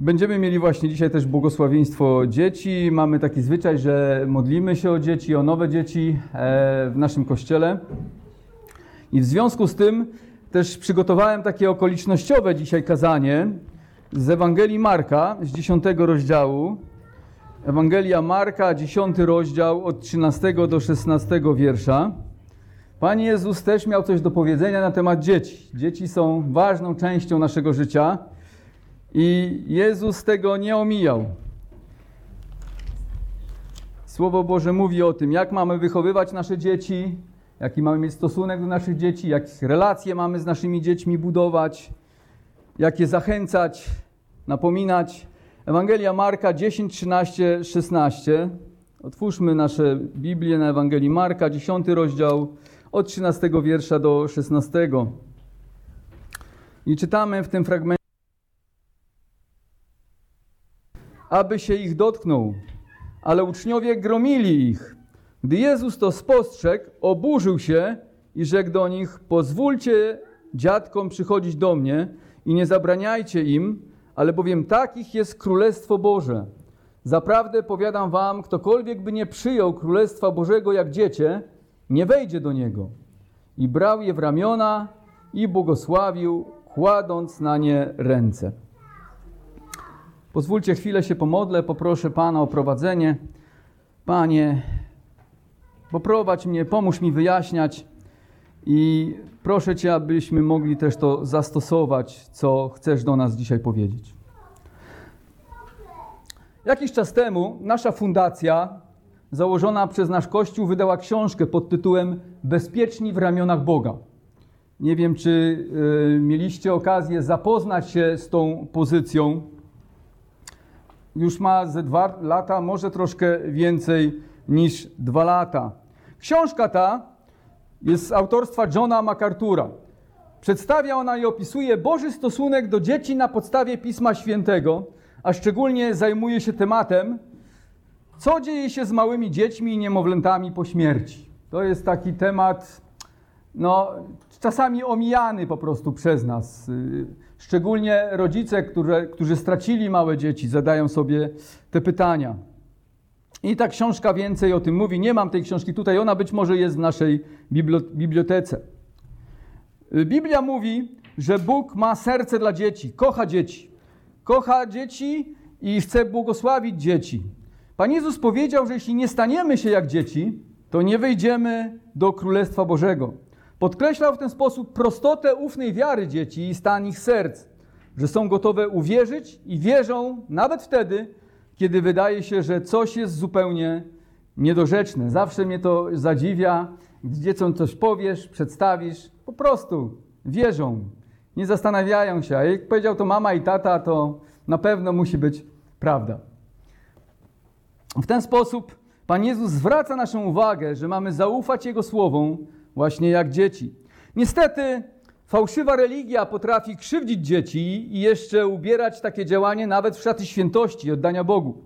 Będziemy mieli właśnie dzisiaj też błogosławieństwo dzieci. Mamy taki zwyczaj, że modlimy się o dzieci, o nowe dzieci e, w naszym kościele. I w związku z tym też przygotowałem takie okolicznościowe dzisiaj kazanie z Ewangelii Marka, z 10 rozdziału. Ewangelia Marka, 10 rozdział od 13 do 16 wiersza. Pan Jezus też miał coś do powiedzenia na temat dzieci. Dzieci są ważną częścią naszego życia i Jezus tego nie omijał. Słowo Boże mówi o tym, jak mamy wychowywać nasze dzieci, jaki mamy mieć stosunek do naszych dzieci, jakie relacje mamy z naszymi dziećmi budować, jak je zachęcać, napominać. Ewangelia Marka 10, 13, 16. Otwórzmy nasze Biblię na Ewangelii Marka, 10 rozdział, od 13 wiersza do 16. I czytamy w tym fragmencie, aby się ich dotknął, ale uczniowie gromili ich. Gdy Jezus to spostrzegł, oburzył się i rzekł do nich: Pozwólcie dziadkom przychodzić do mnie i nie zabraniajcie im, ale bowiem takich jest Królestwo Boże. Zaprawdę powiadam wam, ktokolwiek by nie przyjął Królestwa Bożego jak dziecię, nie wejdzie do niego. I brał je w ramiona i błogosławił, kładąc na nie ręce. Pozwólcie chwilę się pomodlę, poproszę Pana o prowadzenie. Panie, poprowadź mnie, pomóż mi wyjaśniać i proszę Cię, abyśmy mogli też to zastosować, co chcesz do nas dzisiaj powiedzieć. Jakiś czas temu nasza fundacja, założona przez nasz Kościół, wydała książkę pod tytułem Bezpieczni w ramionach Boga. Nie wiem, czy y, mieliście okazję zapoznać się z tą pozycją. Już ma ze dwa lata, może troszkę więcej niż dwa lata. Książka ta jest z autorstwa Johna MacArthur'a. Przedstawia ona i opisuje Boży stosunek do dzieci na podstawie Pisma Świętego, a szczególnie zajmuje się tematem, co dzieje się z małymi dziećmi i niemowlętami po śmierci. To jest taki temat, no, czasami omijany po prostu przez nas. Szczególnie rodzice, którzy, którzy stracili małe dzieci, zadają sobie te pytania. I ta książka więcej o tym mówi. Nie mam tej książki tutaj, ona być może jest w naszej bibliotece. Biblia mówi, że Bóg ma serce dla dzieci, kocha dzieci. Kocha dzieci i chce błogosławić dzieci. Pan Jezus powiedział, że jeśli nie staniemy się jak dzieci, to nie wejdziemy do Królestwa Bożego. Podkreślał w ten sposób prostotę ufnej wiary dzieci i stan ich serc, że są gotowe uwierzyć i wierzą nawet wtedy, kiedy wydaje się, że coś jest zupełnie niedorzeczne. Zawsze mnie to zadziwia, gdy dzieciom coś powiesz, przedstawisz, po prostu wierzą, nie zastanawiają się. A jak powiedział to mama i tata, to na pewno musi być prawda. W ten sposób Pan Jezus zwraca naszą uwagę, że mamy zaufać Jego słowom, właśnie jak dzieci. Niestety, fałszywa religia potrafi krzywdzić dzieci i jeszcze ubierać takie działanie nawet w szaty świętości i oddania Bogu.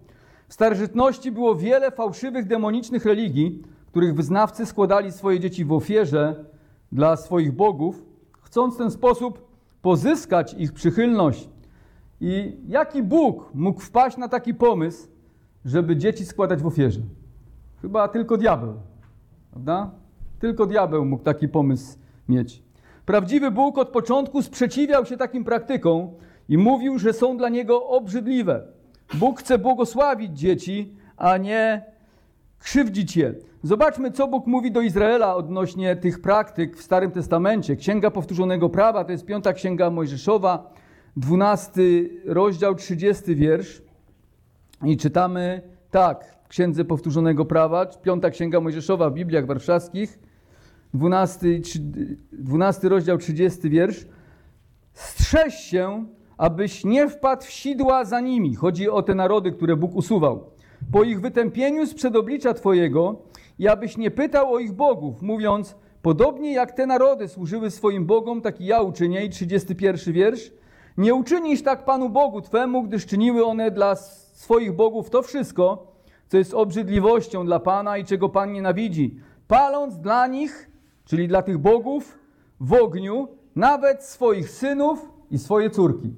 W starożytności było wiele fałszywych, demonicznych religii, których wyznawcy składali swoje dzieci w ofierze dla swoich bogów, chcąc w ten sposób pozyskać ich przychylność. I jaki Bóg mógł wpaść na taki pomysł, żeby dzieci składać w ofierze? Chyba tylko diabeł, prawda? Tylko diabeł mógł taki pomysł mieć. Prawdziwy Bóg od początku sprzeciwiał się takim praktykom i mówił, że są dla niego obrzydliwe. Bóg chce błogosławić dzieci, a nie krzywdzić je. Zobaczmy, co Bóg mówi do Izraela odnośnie tych praktyk w Starym Testamencie. Księga Powtórzonego Prawa, to jest piąta księga Mojżeszowa, 12 rozdział, 30 wiersz. I czytamy tak, w Księdze Powtórzonego Prawa, piąta księga Mojżeszowa w Bibliach Warszawskich, 12, 12 rozdział, 30 wiersz. Strzeż się, abyś nie wpadł w sidła za nimi. Chodzi o te narody, które Bóg usuwał. Po ich wytępieniu z przedoblicza Twojego i abyś nie pytał o ich bogów, mówiąc, podobnie jak te narody służyły swoim bogom, tak i ja uczynię. I 31 wiersz. Nie uczynisz tak Panu Bogu Twemu, gdyż czyniły one dla swoich bogów to wszystko, co jest obrzydliwością dla Pana i czego Pan nienawidzi, paląc dla nich, czyli dla tych bogów, w ogniu nawet swoich synów i swoje córki.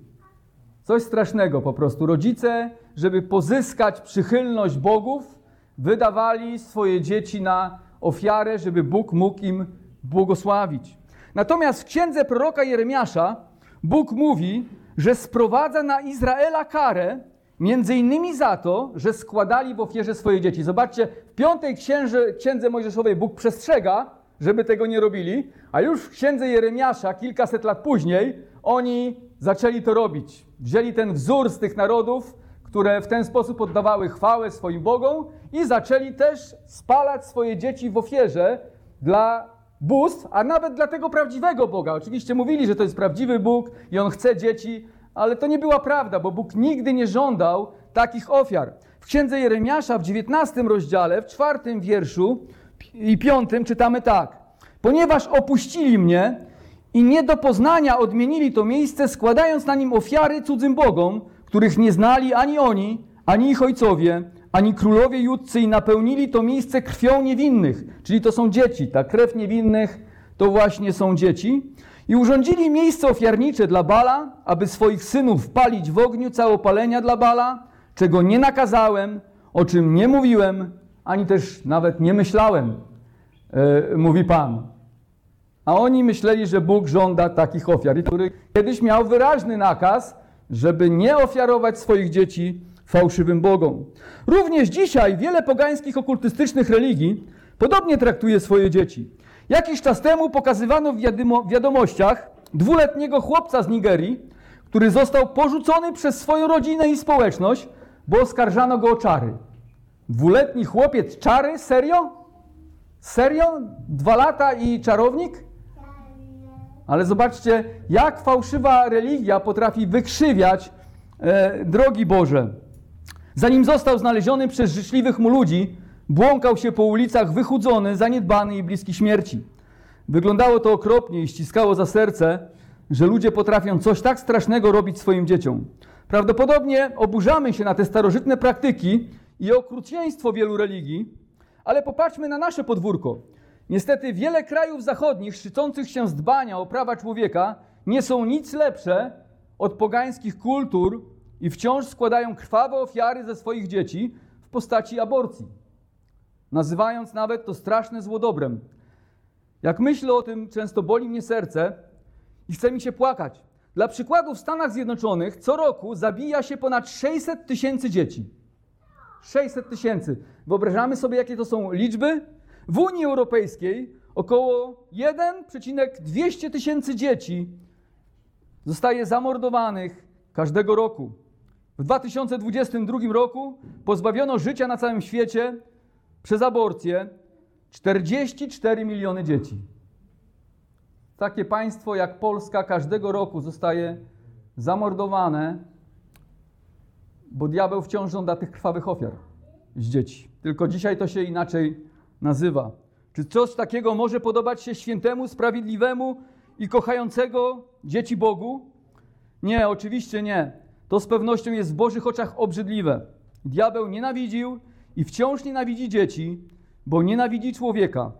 Coś strasznego po prostu. Rodzice, żeby pozyskać przychylność bogów, wydawali swoje dzieci na ofiarę, żeby Bóg mógł im błogosławić. Natomiast w księdze proroka Jeremiasza Bóg mówi, że sprowadza na Izraela karę, między innymi za to, że składali w ofierze swoje dzieci. Zobaczcie, w piątej księdze, księdze Mojżeszowej Bóg przestrzega, żeby tego nie robili, a już w księdze Jeremiasza, kilkaset lat później, oni zaczęli to robić. Wzięli ten wzór z tych narodów, które w ten sposób oddawały chwałę swoim Bogom i zaczęli też spalać swoje dzieci w ofierze dla bóstw, a nawet dla tego prawdziwego Boga. Oczywiście mówili, że to jest prawdziwy Bóg i On chce dzieci, ale to nie była prawda, bo Bóg nigdy nie żądał takich ofiar. W księdze Jeremiasza w 19 rozdziale, w czwartym wierszu i piątym czytamy tak. Ponieważ opuścili mnie i nie do poznania odmienili to miejsce, składając na nim ofiary cudzym bogom, których nie znali ani oni, ani ich ojcowie, ani królowie judcy i napełnili to miejsce krwią niewinnych, czyli to są dzieci. Ta krew niewinnych to właśnie są dzieci. I urządzili miejsce ofiarnicze dla Bala, aby swoich synów palić w ogniu całopalenia dla Bala, czego nie nakazałem, o czym nie mówiłem, ani też nawet nie myślałem, yy, mówi Pan. A oni myśleli, że Bóg żąda takich ofiar, który kiedyś miał wyraźny nakaz, żeby nie ofiarować swoich dzieci fałszywym bogom. Również dzisiaj wiele pogańskich okultystycznych religii podobnie traktuje swoje dzieci. Jakiś czas temu pokazywano w wiadomościach dwuletniego chłopca z Nigerii, który został porzucony przez swoją rodzinę i społeczność, bo oskarżano go o czary. Dwuletni chłopiec czary? Serio? Serio? Dwa lata i czarownik? Ale zobaczcie, jak fałszywa religia potrafi wykrzywiać e, drogi Boże. Zanim został znaleziony przez życzliwych mu ludzi, błąkał się po ulicach wychudzony, zaniedbany i bliski śmierci. Wyglądało to okropnie i ściskało za serce, że ludzie potrafią coś tak strasznego robić swoim dzieciom. Prawdopodobnie oburzamy się na te starożytne praktyki i okrucieństwo wielu religii, ale popatrzmy na nasze podwórko. Niestety wiele krajów zachodnich szczycących się z dbania o prawa człowieka nie są nic lepsze od pogańskich kultur i wciąż składają krwawe ofiary ze swoich dzieci w postaci aborcji, nazywając nawet to straszne zło dobrem. Jak myślę o tym, często boli mnie serce i chce mi się płakać. Dla przykładu w Stanach Zjednoczonych co roku zabija się ponad 600 tysięcy dzieci. 600 tysięcy. Wyobrażamy sobie, jakie to są liczby? W Unii Europejskiej około 1,200 tysięcy dzieci zostaje zamordowanych każdego roku. W 2022 roku pozbawiono życia na całym świecie przez aborcję 44 miliony dzieci. Takie państwo jak Polska każdego roku zostaje zamordowane, bo diabeł wciąż żąda tych krwawych ofiar z dzieci. Tylko dzisiaj to się inaczej nazywa. Czy coś takiego może podobać się świętemu, sprawiedliwemu i kochającego dzieci Bogu? Nie, oczywiście nie. To z pewnością jest w Bożych oczach obrzydliwe. Diabeł nienawidził i wciąż nienawidzi dzieci, bo nienawidzi człowieka.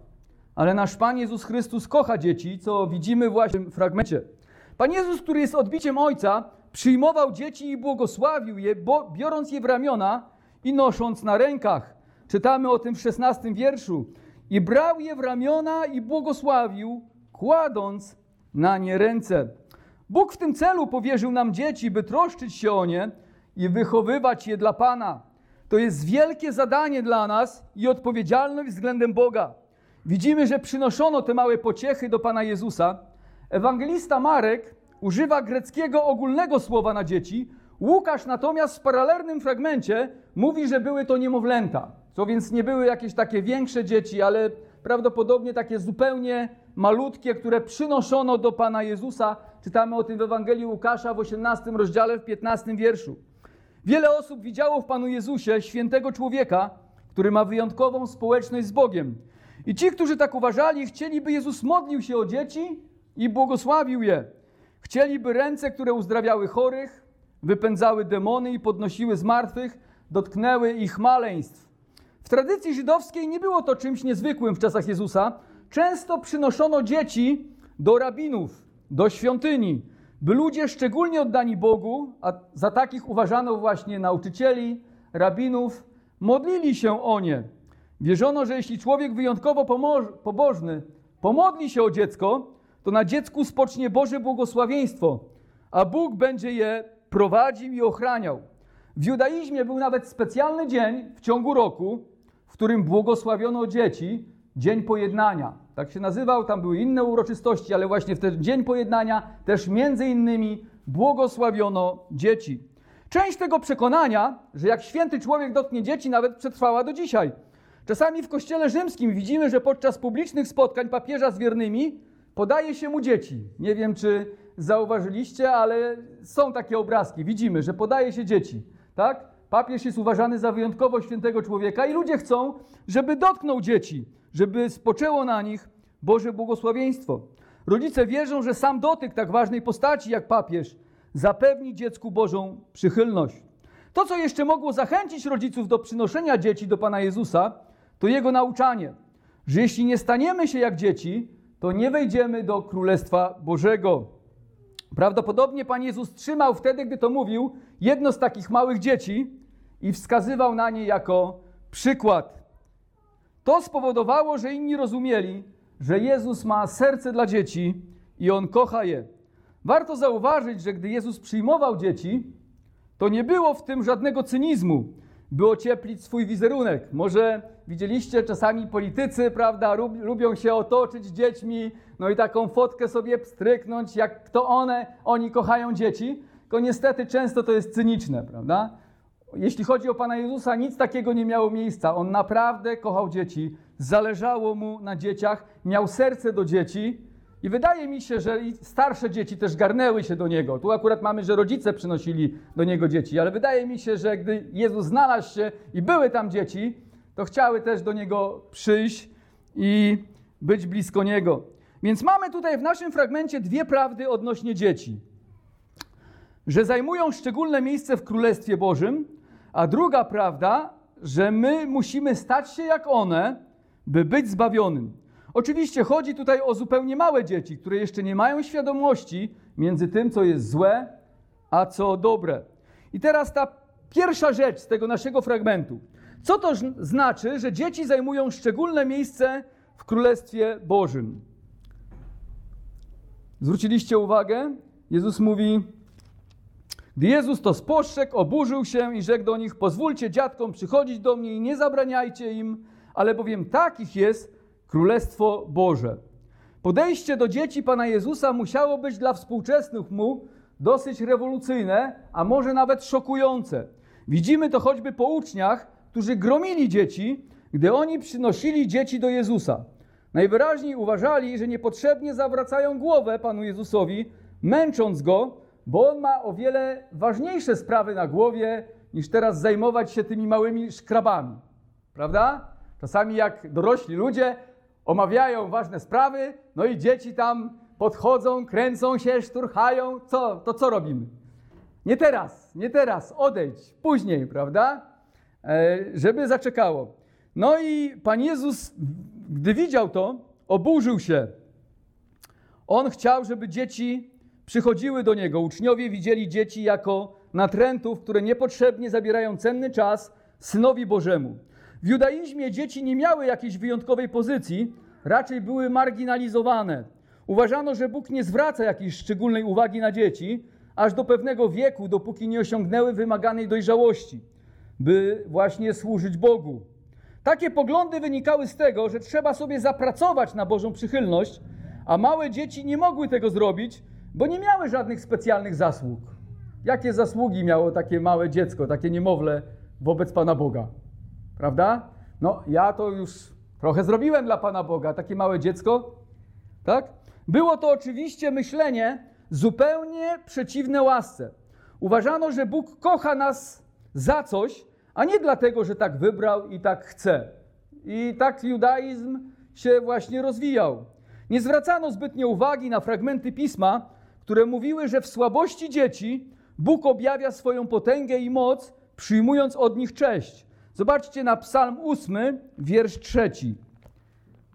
Ale nasz Pan Jezus Chrystus kocha dzieci, co widzimy właśnie w fragmencie. Pan Jezus, który jest odbiciem Ojca, przyjmował dzieci i błogosławił je, biorąc je w ramiona i nosząc na rękach. Czytamy o tym w szesnastym wierszu. I brał je w ramiona i błogosławił, kładąc na nie ręce. Bóg w tym celu powierzył nam dzieci, by troszczyć się o nie i wychowywać je dla Pana. To jest wielkie zadanie dla nas i odpowiedzialność względem Boga. Widzimy, że przynoszono te małe pociechy do Pana Jezusa. Ewangelista Marek używa greckiego ogólnego słowa na dzieci. Łukasz natomiast w paralelnym fragmencie mówi, że były to niemowlęta. Co więc nie były jakieś takie większe dzieci, ale prawdopodobnie takie zupełnie malutkie, które przynoszono do Pana Jezusa. Czytamy o tym w Ewangelii Łukasza w 18 rozdziale, w 15 wierszu. Wiele osób widziało w Panu Jezusie świętego człowieka, który ma wyjątkową społeczność z Bogiem. I ci, którzy tak uważali, chcieliby Jezus modlił się o dzieci i błogosławił je. Chcieliby ręce, które uzdrawiały chorych, wypędzały demony i podnosiły zmartwych, dotknęły ich maleństw. W tradycji żydowskiej nie było to czymś niezwykłym w czasach Jezusa. Często przynoszono dzieci do rabinów, do świątyni, by ludzie szczególnie oddani Bogu, a za takich uważano właśnie nauczycieli, rabinów, modlili się o nie. Wierzono, że jeśli człowiek wyjątkowo pobożny pomodli się o dziecko, to na dziecku spocznie Boże błogosławieństwo, a Bóg będzie je prowadził i ochraniał. W judaizmie był nawet specjalny dzień w ciągu roku, w którym błogosławiono dzieci, Dzień Pojednania. Tak się nazywał, tam były inne uroczystości, ale właśnie w ten Dzień Pojednania też między innymi błogosławiono dzieci. Część tego przekonania, że jak święty człowiek dotknie dzieci, nawet przetrwała do dzisiaj. Czasami w kościele rzymskim widzimy, że podczas publicznych spotkań papieża z wiernymi podaje się mu dzieci. Nie wiem, czy zauważyliście, ale są takie obrazki. Widzimy, że podaje się dzieci. Tak? Papież jest uważany za wyjątkowo świętego człowieka i ludzie chcą, żeby dotknął dzieci, żeby spoczęło na nich Boże błogosławieństwo. Rodzice wierzą, że sam dotyk tak ważnej postaci jak papież zapewni dziecku Bożą przychylność. To, co jeszcze mogło zachęcić rodziców do przynoszenia dzieci do Pana Jezusa, to Jego nauczanie, że jeśli nie staniemy się jak dzieci, to nie wejdziemy do Królestwa Bożego. Prawdopodobnie Pan Jezus trzymał wtedy, gdy to mówił, jedno z takich małych dzieci i wskazywał na nie jako przykład. To spowodowało, że inni rozumieli, że Jezus ma serce dla dzieci i On kocha je. Warto zauważyć, że gdy Jezus przyjmował dzieci, to nie było w tym żadnego cynizmu, by ocieplić swój wizerunek. Może widzieliście czasami politycy, prawda, lubią się otoczyć dziećmi, no i taką fotkę sobie pstryknąć, jak to one, oni kochają dzieci. Tylko niestety często to jest cyniczne, prawda? Jeśli chodzi o Pana Jezusa, nic takiego nie miało miejsca. On naprawdę kochał dzieci, zależało mu na dzieciach, miał serce do dzieci i wydaje mi się, że starsze dzieci też garnęły się do niego. Tu akurat mamy, że rodzice przynosili do niego dzieci, ale wydaje mi się, że gdy Jezus znalazł się i były tam dzieci, to chciały też do niego przyjść i być blisko niego. Więc mamy tutaj w naszym fragmencie dwie prawdy odnośnie dzieci. Że zajmują szczególne miejsce w Królestwie Bożym, a druga prawda, że my musimy stać się jak one, by być zbawionym. Oczywiście chodzi tutaj o zupełnie małe dzieci, które jeszcze nie mają świadomości między tym, co jest złe, a co dobre. I teraz ta pierwsza rzecz z tego naszego fragmentu. Co to znaczy, że dzieci zajmują szczególne miejsce w Królestwie Bożym? Zwróciliście uwagę? Jezus mówi: Gdy Jezus to spostrzegł, oburzył się i rzekł do nich: Pozwólcie dziadkom przychodzić do mnie i nie zabraniajcie im, ale bowiem takich jest Królestwo Boże. Podejście do dzieci Pana Jezusa musiało być dla współczesnych mu dosyć rewolucyjne, a może nawet szokujące. Widzimy to choćby po uczniach, którzy gromili dzieci, gdy oni przynosili dzieci do Jezusa. Najwyraźniej uważali, że niepotrzebnie zawracają głowę Panu Jezusowi, męcząc go, bo on ma o wiele ważniejsze sprawy na głowie, niż teraz zajmować się tymi małymi szkrabami. Prawda? Czasami jak dorośli ludzie omawiają ważne sprawy, no i dzieci tam podchodzą, kręcą się, szturchają. Co? To co robimy? Nie teraz, nie teraz, odejdź, później, prawda? E, żeby zaczekało. No i Pan Jezus, gdy widział to, oburzył się. On chciał, żeby dzieci przychodziły do Niego. Uczniowie widzieli dzieci jako natrętów, które niepotrzebnie zabierają cenny czas synowi Bożemu. W judaizmie dzieci nie miały jakiejś wyjątkowej pozycji, raczej były marginalizowane. Uważano, że Bóg nie zwraca jakiejś szczególnej uwagi na dzieci, aż do pewnego wieku, dopóki nie osiągnęły wymaganej dojrzałości, by właśnie służyć Bogu. Takie poglądy wynikały z tego, że trzeba sobie zapracować na Bożą przychylność, a małe dzieci nie mogły tego zrobić, bo nie miały żadnych specjalnych zasług. Jakie zasługi miało takie małe dziecko, takie niemowlę wobec Pana Boga? Prawda? No, ja to już trochę zrobiłem dla Pana Boga, takie małe dziecko, tak? Było to oczywiście myślenie zupełnie przeciwne łasce. Uważano, że Bóg kocha nas za coś, a nie dlatego, że tak wybrał i tak chce. I tak judaizm się właśnie rozwijał. Nie zwracano zbytnio uwagi na fragmenty pisma, które mówiły, że w słabości dzieci Bóg objawia swoją potęgę i moc, przyjmując od nich cześć. Zobaczcie na Psalm 8, wiersz trzeci.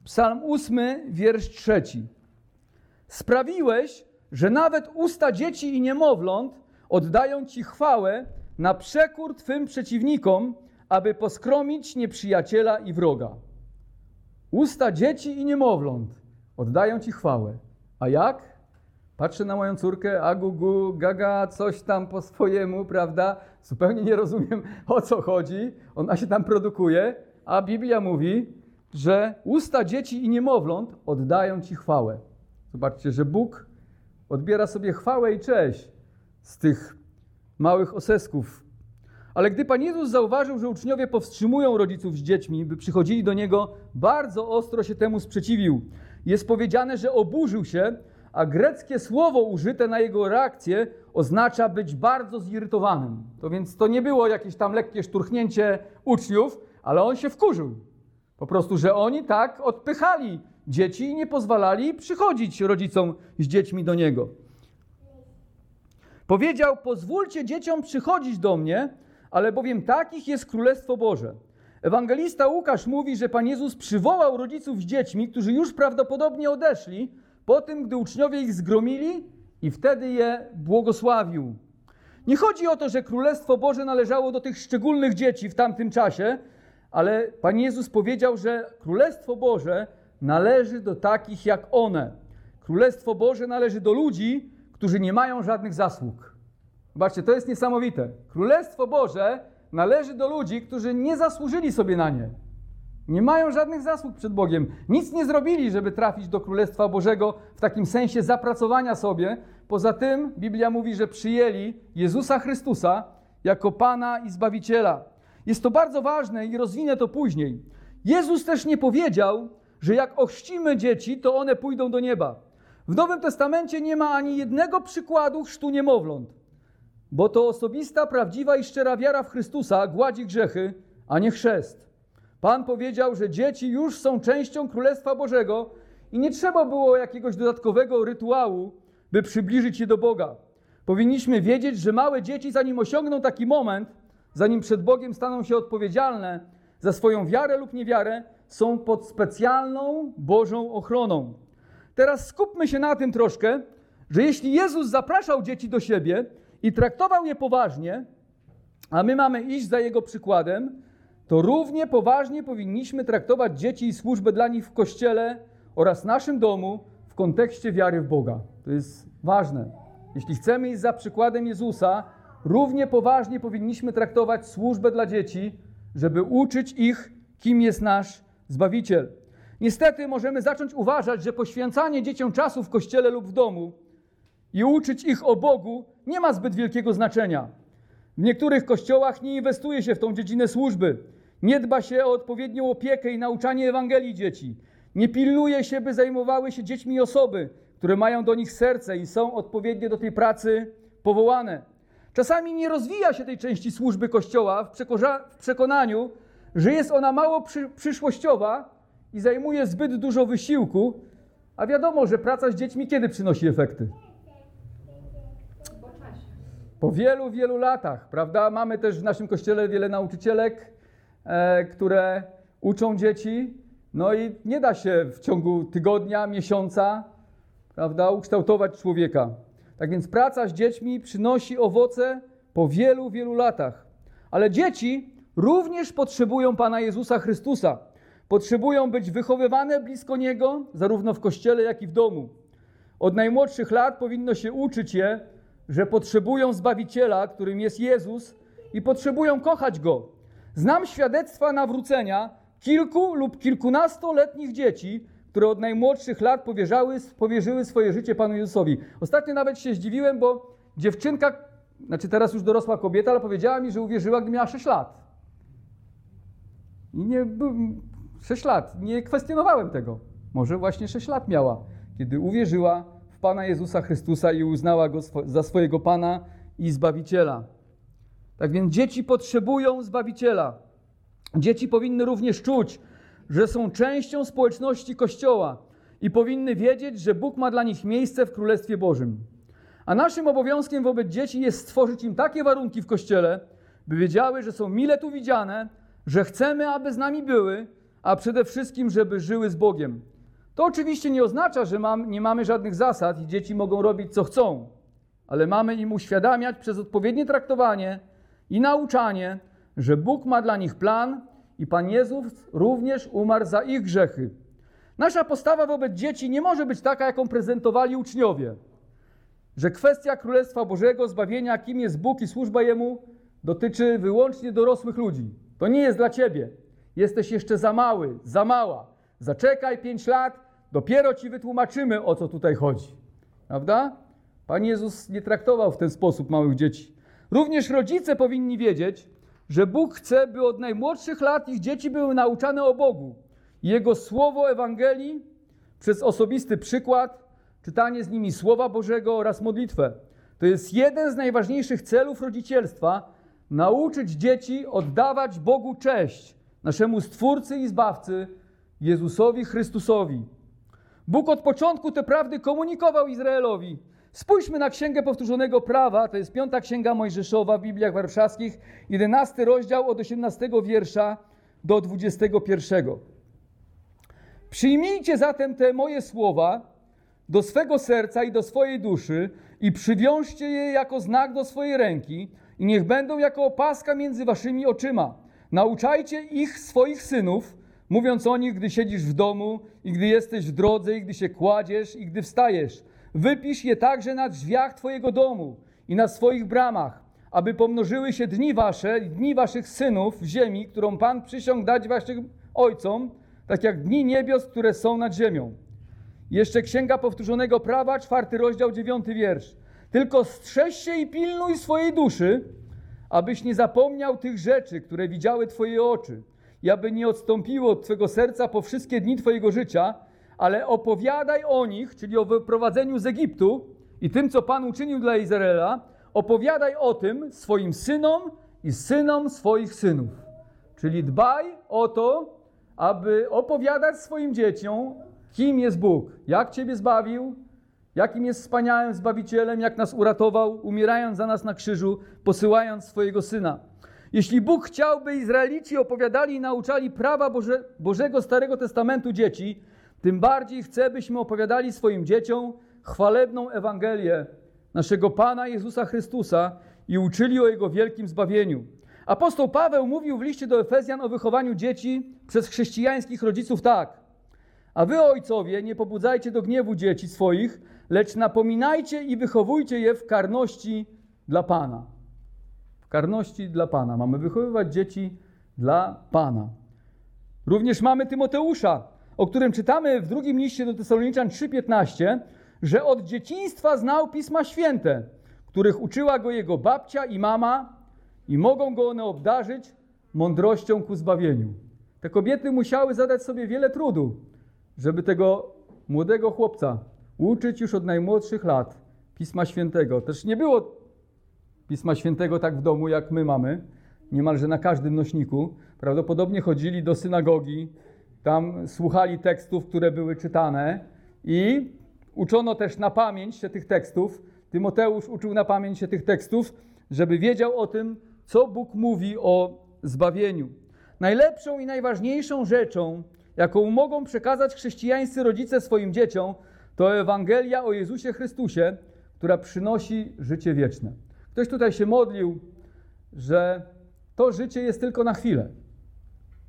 Psalm 8, wiersz trzeci. Sprawiłeś, że nawet usta dzieci i niemowląt oddają Ci chwałę na przekór Twym przeciwnikom, aby poskromić nieprzyjaciela i wroga. Usta dzieci i niemowląt oddają Ci chwałę. A jak? Patrzę na moją córkę, agugu, gaga, coś tam po swojemu, prawda? Zupełnie nie rozumiem o co chodzi. Ona się tam produkuje, a Biblia mówi, że usta dzieci i niemowląt oddają Ci chwałę. Zobaczcie, że Bóg odbiera sobie chwałę i cześć z tych małych osesków. Ale gdy Pan Jezus zauważył, że uczniowie powstrzymują rodziców z dziećmi, by przychodzili do Niego, bardzo ostro się temu sprzeciwił. Jest powiedziane, że oburzył się, a greckie słowo użyte na jego reakcję oznacza być bardzo zirytowanym. To więc to nie było jakieś tam lekkie szturchnięcie uczniów, ale on się wkurzył. Po prostu, że oni tak odpychali dzieci i nie pozwalali przychodzić rodzicom z dziećmi do niego. Powiedział: Pozwólcie dzieciom przychodzić do mnie, ale bowiem takich jest Królestwo Boże. Ewangelista Łukasz mówi, że Pan Jezus przywołał rodziców z dziećmi, którzy już prawdopodobnie odeszli, po tym, gdy uczniowie ich zgromili i wtedy je błogosławił. Nie chodzi o to, że Królestwo Boże należało do tych szczególnych dzieci w tamtym czasie, ale Pan Jezus powiedział, że Królestwo Boże należy do takich jak one. Królestwo Boże należy do ludzi, którzy nie mają żadnych zasług. Zobaczcie, to jest niesamowite. Królestwo Boże należy do ludzi, którzy nie zasłużyli sobie na nie. Nie mają żadnych zasług przed Bogiem. Nic nie zrobili, żeby trafić do Królestwa Bożego w takim sensie zapracowania sobie. Poza tym Biblia mówi, że przyjęli Jezusa Chrystusa jako Pana i Zbawiciela. Jest to bardzo ważne i rozwinę to później. Jezus też nie powiedział, że jak ochrzcimy dzieci, to one pójdą do nieba. W Nowym Testamencie nie ma ani jednego przykładu chrztu niemowląt, bo to osobista, prawdziwa i szczera wiara w Chrystusa gładzi grzechy, a nie chrzest. Pan powiedział, że dzieci już są częścią Królestwa Bożego i nie trzeba było jakiegoś dodatkowego rytuału, by przybliżyć je do Boga. Powinniśmy wiedzieć, że małe dzieci, zanim osiągną taki moment, zanim przed Bogiem staną się odpowiedzialne za swoją wiarę lub niewiarę, są pod specjalną Bożą ochroną. Teraz skupmy się na tym troszkę, że jeśli Jezus zapraszał dzieci do siebie i traktował je poważnie, a my mamy iść za Jego przykładem, to równie poważnie powinniśmy traktować dzieci i służbę dla nich w kościele oraz naszym domu w kontekście wiary w Boga. To jest ważne. Jeśli chcemy iść za przykładem Jezusa, równie poważnie powinniśmy traktować służbę dla dzieci, żeby uczyć ich, kim jest nasz Zbawiciel. Niestety możemy zacząć uważać, że poświęcanie dzieciom czasu w kościele lub w domu i uczyć ich o Bogu nie ma zbyt wielkiego znaczenia. W niektórych kościołach nie inwestuje się w tą dziedzinę służby. Nie dba się o odpowiednią opiekę i nauczanie Ewangelii dzieci. Nie pilnuje się, by zajmowały się dziećmi osoby, które mają do nich serce i są odpowiednio do tej pracy powołane. Czasami nie rozwija się tej części służby Kościoła w, w przekonaniu, że jest ona mało przy przyszłościowa i zajmuje zbyt dużo wysiłku, a wiadomo, że praca z dziećmi kiedy przynosi efekty? Po wielu, wielu latach, prawda? Mamy też w naszym kościele wiele nauczycielek, które uczą dzieci, no i nie da się w ciągu tygodnia, miesiąca, prawda, ukształtować człowieka. Tak więc praca z dziećmi przynosi owoce po wielu, wielu latach. Ale dzieci również potrzebują Pana Jezusa Chrystusa. Potrzebują być wychowywane blisko Niego, zarówno w kościele, jak i w domu. Od najmłodszych lat powinno się uczyć je, że potrzebują Zbawiciela, którym jest Jezus i potrzebują kochać Go. Znam świadectwa nawrócenia kilku lub kilkunastoletnich dzieci, które od najmłodszych lat powierzały, powierzyły swoje życie Panu Jezusowi. Ostatnio nawet się zdziwiłem, bo dziewczynka, znaczy teraz już dorosła kobieta, ale powiedziała mi, że uwierzyła, gdy miała 6 lat. I nie, 6 lat, nie kwestionowałem tego. Może właśnie 6 lat miała, kiedy uwierzyła w Pana Jezusa Chrystusa i uznała Go za swojego Pana i Zbawiciela. Tak więc dzieci potrzebują Zbawiciela. Dzieci powinny również czuć, że są częścią społeczności Kościoła i powinny wiedzieć, że Bóg ma dla nich miejsce w Królestwie Bożym. A naszym obowiązkiem wobec dzieci jest stworzyć im takie warunki w Kościele, by wiedziały, że są mile tu widziane, że chcemy, aby z nami były, a przede wszystkim, żeby żyły z Bogiem. To oczywiście nie oznacza, że mam, nie mamy żadnych zasad i dzieci mogą robić co chcą, ale mamy im uświadamiać przez odpowiednie traktowanie i nauczanie, że Bóg ma dla nich plan i Pan Jezus również umarł za ich grzechy. Nasza postawa wobec dzieci nie może być taka, jaką prezentowali uczniowie, że kwestia Królestwa Bożego, zbawienia, kim jest Bóg i służba Jemu, dotyczy wyłącznie dorosłych ludzi. To nie jest dla ciebie. Jesteś jeszcze za mały, za mała. Zaczekaj pięć lat, dopiero ci wytłumaczymy, o co tutaj chodzi. Prawda? Pan Jezus nie traktował w ten sposób małych dzieci. Również rodzice powinni wiedzieć, że Bóg chce, by od najmłodszych lat ich dzieci były nauczane o Bogu. Jego słowo Ewangelii przez osobisty przykład, czytanie z nimi Słowa Bożego oraz modlitwę. To jest jeden z najważniejszych celów rodzicielstwa, nauczyć dzieci oddawać Bogu cześć, naszemu Stwórcy i Zbawcy, Jezusowi Chrystusowi. Bóg od początku te prawdy komunikował Izraelowi. Spójrzmy na Księgę Powtórzonego Prawa, to jest piąta Księga Mojżeszowa w Bibliach Warszawskich, jedenasty rozdział od 18 wiersza do 21. Przyjmijcie zatem te moje słowa do swego serca i do swojej duszy i przywiążcie je jako znak do swojej ręki i niech będą jako opaska między waszymi oczyma. Nauczajcie ich swoich synów, mówiąc o nich, gdy siedzisz w domu i gdy jesteś w drodze i gdy się kładziesz i gdy wstajesz. Wypisz je także na drzwiach twojego domu i na swoich bramach, aby pomnożyły się dni wasze i dni waszych synów w ziemi, którą Pan przysiągł dać waszym ojcom, tak jak dni niebios, które są nad ziemią. Jeszcze Księga Powtórzonego Prawa, czwarty rozdział, dziewiąty wiersz. Tylko strzeż się i pilnuj swojej duszy, abyś nie zapomniał tych rzeczy, które widziały Twoje oczy, i aby nie odstąpiło od Twego serca po wszystkie dni Twojego życia, ale opowiadaj o nich, czyli o wyprowadzeniu z Egiptu i tym, co Pan uczynił dla Izraela, opowiadaj o tym swoim synom i synom swoich synów. Czyli dbaj o to, aby opowiadać swoim dzieciom, kim jest Bóg, jak Ciebie zbawił, jakim jest wspaniałym Zbawicielem, jak nas uratował, umierając za nas na krzyżu, posyłając swojego Syna. Jeśli Bóg chciałby Izraelici opowiadali i nauczali prawa Boże, Bożego Starego Testamentu dzieci, tym bardziej chce, byśmy opowiadali swoim dzieciom chwalebną Ewangelię naszego Pana Jezusa Chrystusa i uczyli o Jego wielkim zbawieniu. Apostoł Paweł mówił w liście do Efezjan o wychowaniu dzieci przez chrześcijańskich rodziców tak. A wy, ojcowie, nie pobudzajcie do gniewu dzieci swoich, lecz napominajcie i wychowujcie je w karności dla Pana. W karności dla Pana. Mamy wychowywać dzieci dla Pana. Również mamy Tymoteusza, o którym czytamy w drugim liście do Tesaloniczan 3,15, że od dzieciństwa znał Pisma Święte, których uczyła go jego babcia i mama i mogą go one obdarzyć mądrością ku zbawieniu. Te kobiety musiały zadać sobie wiele trudu, żeby tego młodego chłopca uczyć już od najmłodszych lat Pisma Świętego. Też nie było Pisma Świętego tak w domu, jak my mamy, niemalże na każdym nośniku. Prawdopodobnie chodzili do synagogi, tam słuchali tekstów, które były czytane i uczono też na pamięć się tych tekstów. Tymoteusz uczył na pamięć się tych tekstów, żeby wiedział o tym, co Bóg mówi o zbawieniu. Najlepszą i najważniejszą rzeczą, jaką mogą przekazać chrześcijańscy rodzice swoim dzieciom, to Ewangelia o Jezusie Chrystusie, która przynosi życie wieczne. Ktoś tutaj się modlił, że to życie jest tylko na chwilę.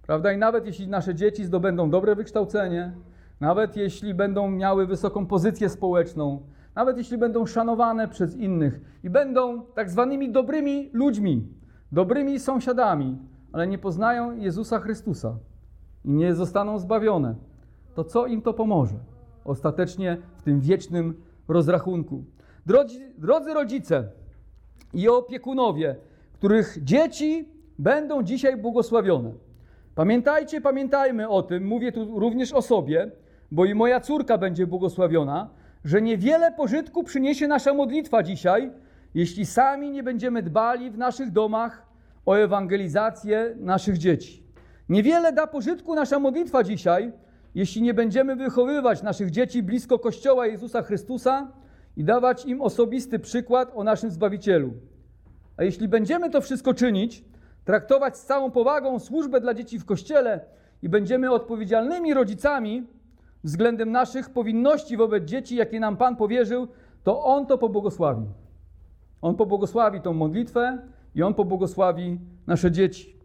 Prawda? I nawet jeśli nasze dzieci zdobędą dobre wykształcenie, nawet jeśli będą miały wysoką pozycję społeczną, nawet jeśli będą szanowane przez innych i będą tak zwanymi dobrymi ludźmi, dobrymi sąsiadami, ale nie poznają Jezusa Chrystusa i nie zostaną zbawione, to co im to pomoże? Ostatecznie w tym wiecznym rozrachunku. Drodzy, drodzy rodzice i opiekunowie, których dzieci będą dzisiaj błogosławione. Pamiętajcie, pamiętajmy o tym, mówię tu również o sobie, bo i moja córka będzie błogosławiona, że niewiele pożytku przyniesie nasza modlitwa dzisiaj, jeśli sami nie będziemy dbali w naszych domach o ewangelizację naszych dzieci. Niewiele da pożytku nasza modlitwa dzisiaj, jeśli nie będziemy wychowywać naszych dzieci blisko Kościoła Jezusa Chrystusa i dawać im osobisty przykład o naszym Zbawicielu. A jeśli będziemy to wszystko czynić, traktować z całą powagą służbę dla dzieci w Kościele i będziemy odpowiedzialnymi rodzicami, względem naszych powinności wobec dzieci, jakie nam Pan powierzył, to On to pobłogosławi. On pobłogosławi tą modlitwę i On pobłogosławi nasze dzieci.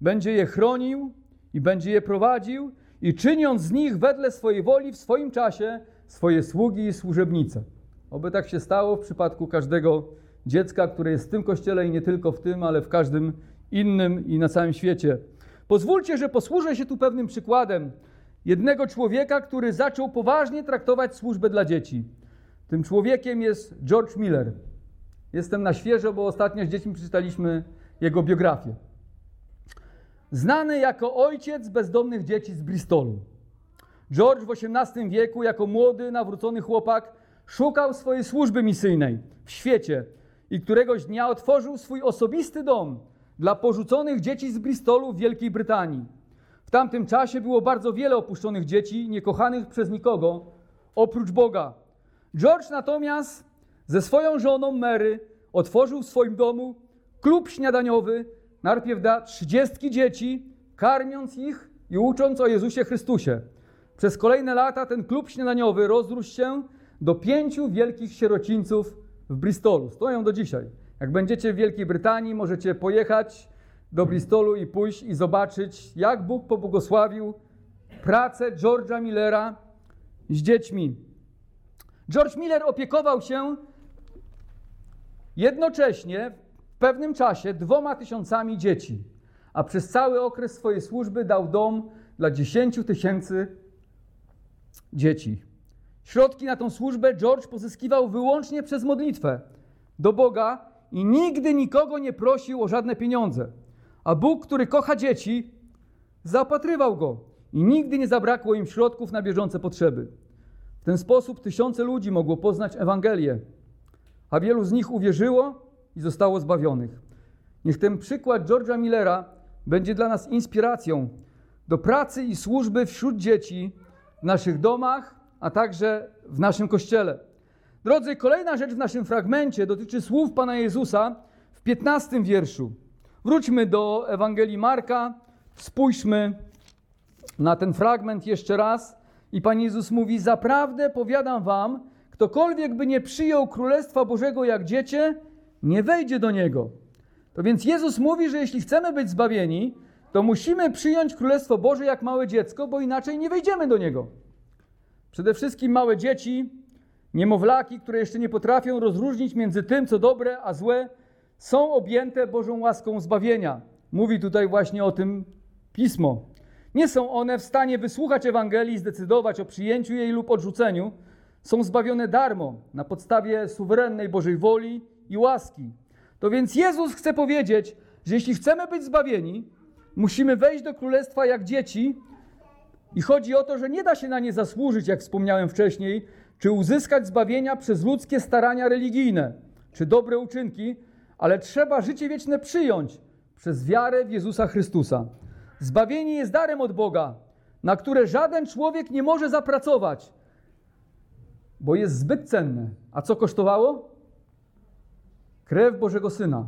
Będzie je chronił i będzie je prowadził i czyniąc z nich wedle swojej woli w swoim czasie swoje sługi i służebnice. Oby tak się stało w przypadku każdego dziecka, które jest w tym kościele i nie tylko w tym, ale w każdym innym i na całym świecie. Pozwólcie, że posłużę się tu pewnym przykładem jednego człowieka, który zaczął poważnie traktować służbę dla dzieci. Tym człowiekiem jest George Miller. Jestem na świeżo, bo ostatnio z dziećmi przeczytaliśmy jego biografię. Znany jako ojciec bezdomnych dzieci z Bristolu. George w XVIII wieku, jako młody, nawrócony chłopak, szukał swojej służby misyjnej w świecie i któregoś dnia otworzył swój osobisty dom dla porzuconych dzieci z Bristolu w Wielkiej Brytanii. W tamtym czasie było bardzo wiele opuszczonych dzieci, niekochanych przez nikogo, oprócz Boga. George natomiast ze swoją żoną Mary otworzył w swoim domu klub śniadaniowy, najpierw dla trzydziestki dzieci, karmiąc ich i ucząc o Jezusie Chrystusie. Przez kolejne lata ten klub śniadaniowy rozrósł się do pięciu wielkich sierocińców w Bristolu. Stoją do dzisiaj. Jak będziecie w Wielkiej Brytanii, możecie pojechać do Bristolu i pójść i zobaczyć, jak Bóg pobłogosławił pracę George'a Millera z dziećmi. George Miller opiekował się jednocześnie w pewnym czasie dwoma tysiącami dzieci, a przez cały okres swojej służby dał dom dla dziesięciu tysięcy dzieci. Środki na tą służbę George pozyskiwał wyłącznie przez modlitwę do Boga i nigdy nikogo nie prosił o żadne pieniądze. A Bóg, który kocha dzieci, zaopatrywał go i nigdy nie zabrakło im środków na bieżące potrzeby. W ten sposób tysiące ludzi mogło poznać Ewangelię, a wielu z nich uwierzyło i zostało zbawionych. Niech ten przykład George'a Millera będzie dla nas inspiracją do pracy i służby wśród dzieci w naszych domach, a także w naszym kościele. Drodzy, kolejna rzecz w naszym fragmencie dotyczy słów Pana Jezusa w 15 wierszu. Wróćmy do Ewangelii Marka, spójrzmy na ten fragment jeszcze raz. I Pan Jezus mówi: Zaprawdę powiadam wam, ktokolwiek by nie przyjął Królestwa Bożego jak dziecię, nie wejdzie do niego. To więc Jezus mówi, że jeśli chcemy być zbawieni, to musimy przyjąć Królestwo Boże jak małe dziecko, bo inaczej nie wejdziemy do niego. Przede wszystkim małe dzieci, niemowlaki, które jeszcze nie potrafią rozróżnić między tym, co dobre, a złe, są objęte Bożą łaską zbawienia. Mówi tutaj właśnie o tym pismo. Nie są one w stanie wysłuchać Ewangelii i zdecydować o przyjęciu jej lub odrzuceniu. Są zbawione darmo, na podstawie suwerennej Bożej woli i łaski. To więc Jezus chce powiedzieć, że jeśli chcemy być zbawieni, musimy wejść do królestwa jak dzieci. I chodzi o to, że nie da się na nie zasłużyć, jak wspomniałem wcześniej, czy uzyskać zbawienia przez ludzkie starania religijne, czy dobre uczynki, ale trzeba życie wieczne przyjąć przez wiarę w Jezusa Chrystusa. Zbawienie jest darem od Boga, na które żaden człowiek nie może zapracować, bo jest zbyt cenne. A co kosztowało? Krew Bożego Syna.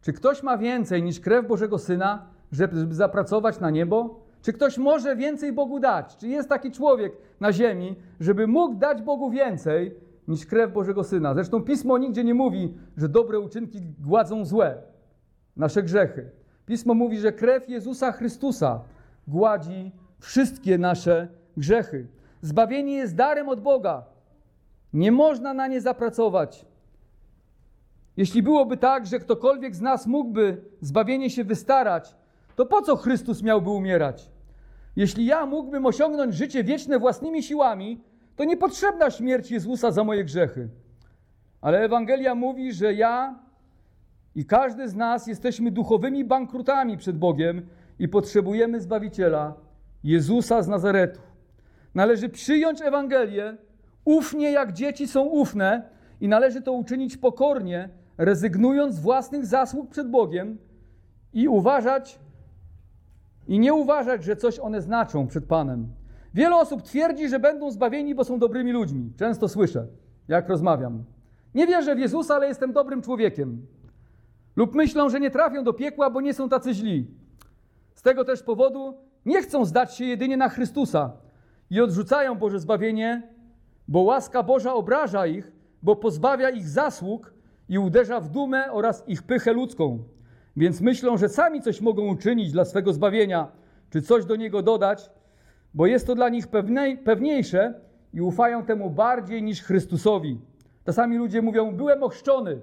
Czy ktoś ma więcej niż krew Bożego Syna, żeby zapracować na niebo? Czy ktoś może więcej Bogu dać? Czy jest taki człowiek na ziemi, żeby mógł dać Bogu więcej niż krew Bożego Syna? Zresztą Pismo nigdzie nie mówi, że dobre uczynki gładzą złe, nasze grzechy. Pismo mówi, że krew Jezusa Chrystusa gładzi wszystkie nasze grzechy. Zbawienie jest darem od Boga. Nie można na nie zapracować. Jeśli byłoby tak, że ktokolwiek z nas mógłby zbawienie się wystarać, to po co Chrystus miałby umierać? Jeśli ja mógłbym osiągnąć życie wieczne własnymi siłami, to niepotrzebna śmierć Jezusa za moje grzechy. Ale Ewangelia mówi, że ja i każdy z nas jesteśmy duchowymi bankrutami przed Bogiem i potrzebujemy Zbawiciela, Jezusa z Nazaretu. Należy przyjąć Ewangelię, ufnie jak dzieci są ufne i należy to uczynić pokornie, rezygnując z własnych zasług przed Bogiem i uważać i nie uważać, że coś one znaczą przed Panem. Wiele osób twierdzi, że będą zbawieni, bo są dobrymi ludźmi. Często słyszę, jak rozmawiam. Nie wierzę w Jezusa, ale jestem dobrym człowiekiem. Lub myślą, że nie trafią do piekła, bo nie są tacy źli. Z tego też powodu nie chcą zdać się jedynie na Chrystusa. i odrzucają Boże zbawienie, bo łaska Boża obraża ich, bo pozbawia ich zasług i uderza w dumę oraz ich pychę ludzką. Więc myślą, że sami coś mogą uczynić dla swego zbawienia, czy coś do niego dodać, bo jest to dla nich pewniejsze i ufają temu bardziej niż Chrystusowi. Czasami ludzie mówią: Byłem ochrzczony,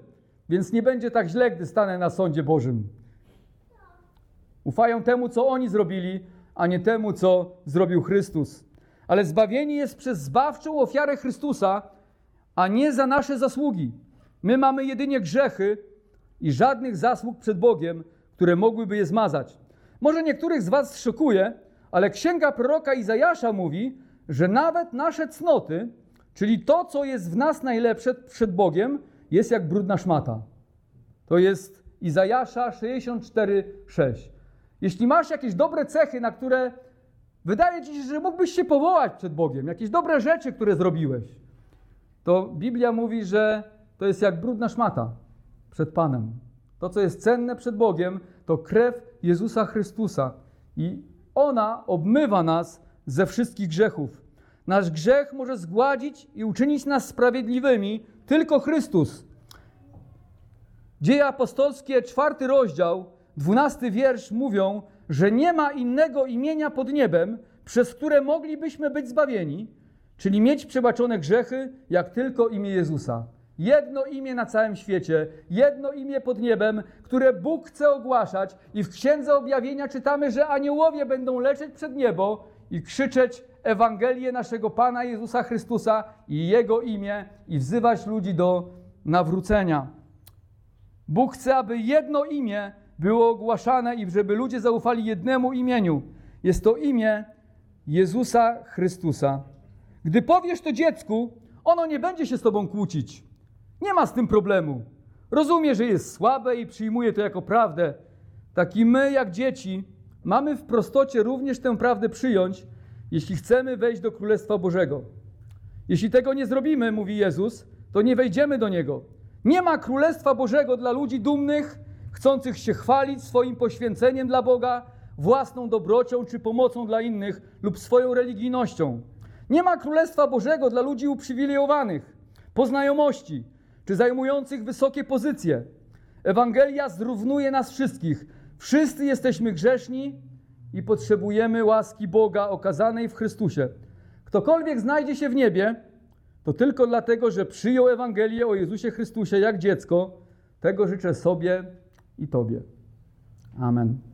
więc nie będzie tak źle, gdy stanę na sądzie Bożym. Ufają temu, co oni zrobili, a nie temu, co zrobił Chrystus. Ale zbawienie jest przez zbawczą ofiarę Chrystusa, a nie za nasze zasługi. My mamy jedynie grzechy i żadnych zasług przed Bogiem, które mogłyby je zmazać. Może niektórych z Was szokuje, ale księga proroka Izajasza mówi, że nawet nasze cnoty, czyli to, co jest w nas najlepsze przed Bogiem, jest jak brudna szmata. To jest Izajasza 64:6. Jeśli masz jakieś dobre cechy, na które wydaje ci się, że mógłbyś się powołać przed Bogiem, jakieś dobre rzeczy, które zrobiłeś, to Biblia mówi, że to jest jak brudna szmata przed Panem. To, co jest cenne przed Bogiem, to krew Jezusa Chrystusa. I ona obmywa nas ze wszystkich grzechów. Nasz grzech może zgładzić i uczynić nas sprawiedliwymi tylko Chrystus. Dzieje apostolskie, czwarty rozdział, dwunasty wiersz mówią, że nie ma innego imienia pod niebem, przez które moglibyśmy być zbawieni, czyli mieć przebaczone grzechy, jak tylko imię Jezusa. Jedno imię na całym świecie, jedno imię pod niebem, które Bóg chce ogłaszać, i w Księdze Objawienia czytamy, że aniołowie będą lecieć przed niebo i krzyczeć Ewangelię naszego Pana Jezusa Chrystusa i Jego imię i wzywać ludzi do nawrócenia. Bóg chce, aby jedno imię było ogłaszane i żeby ludzie zaufali jednemu imieniu. Jest to imię Jezusa Chrystusa. Gdy powiesz to dziecku, ono nie będzie się z tobą kłócić. Nie ma z tym problemu. Rozumie, że jest słabe i przyjmuje to jako prawdę. Tak i my, jak dzieci, mamy w prostocie również tę prawdę przyjąć, jeśli chcemy wejść do Królestwa Bożego. Jeśli tego nie zrobimy, mówi Jezus, to nie wejdziemy do Niego. Nie ma Królestwa Bożego dla ludzi dumnych, chcących się chwalić swoim poświęceniem dla Boga, własną dobrocią czy pomocą dla innych lub swoją religijnością. Nie ma Królestwa Bożego dla ludzi uprzywilejowanych, po znajomości czy zajmujących wysokie pozycje. Ewangelia zrównuje nas wszystkich. Wszyscy jesteśmy grzeszni i potrzebujemy łaski Boga okazanej w Chrystusie. Ktokolwiek znajdzie się w niebie, to tylko dlatego, że przyjął Ewangelię o Jezusie Chrystusie jak dziecko. Tego życzę sobie i Tobie. Amen.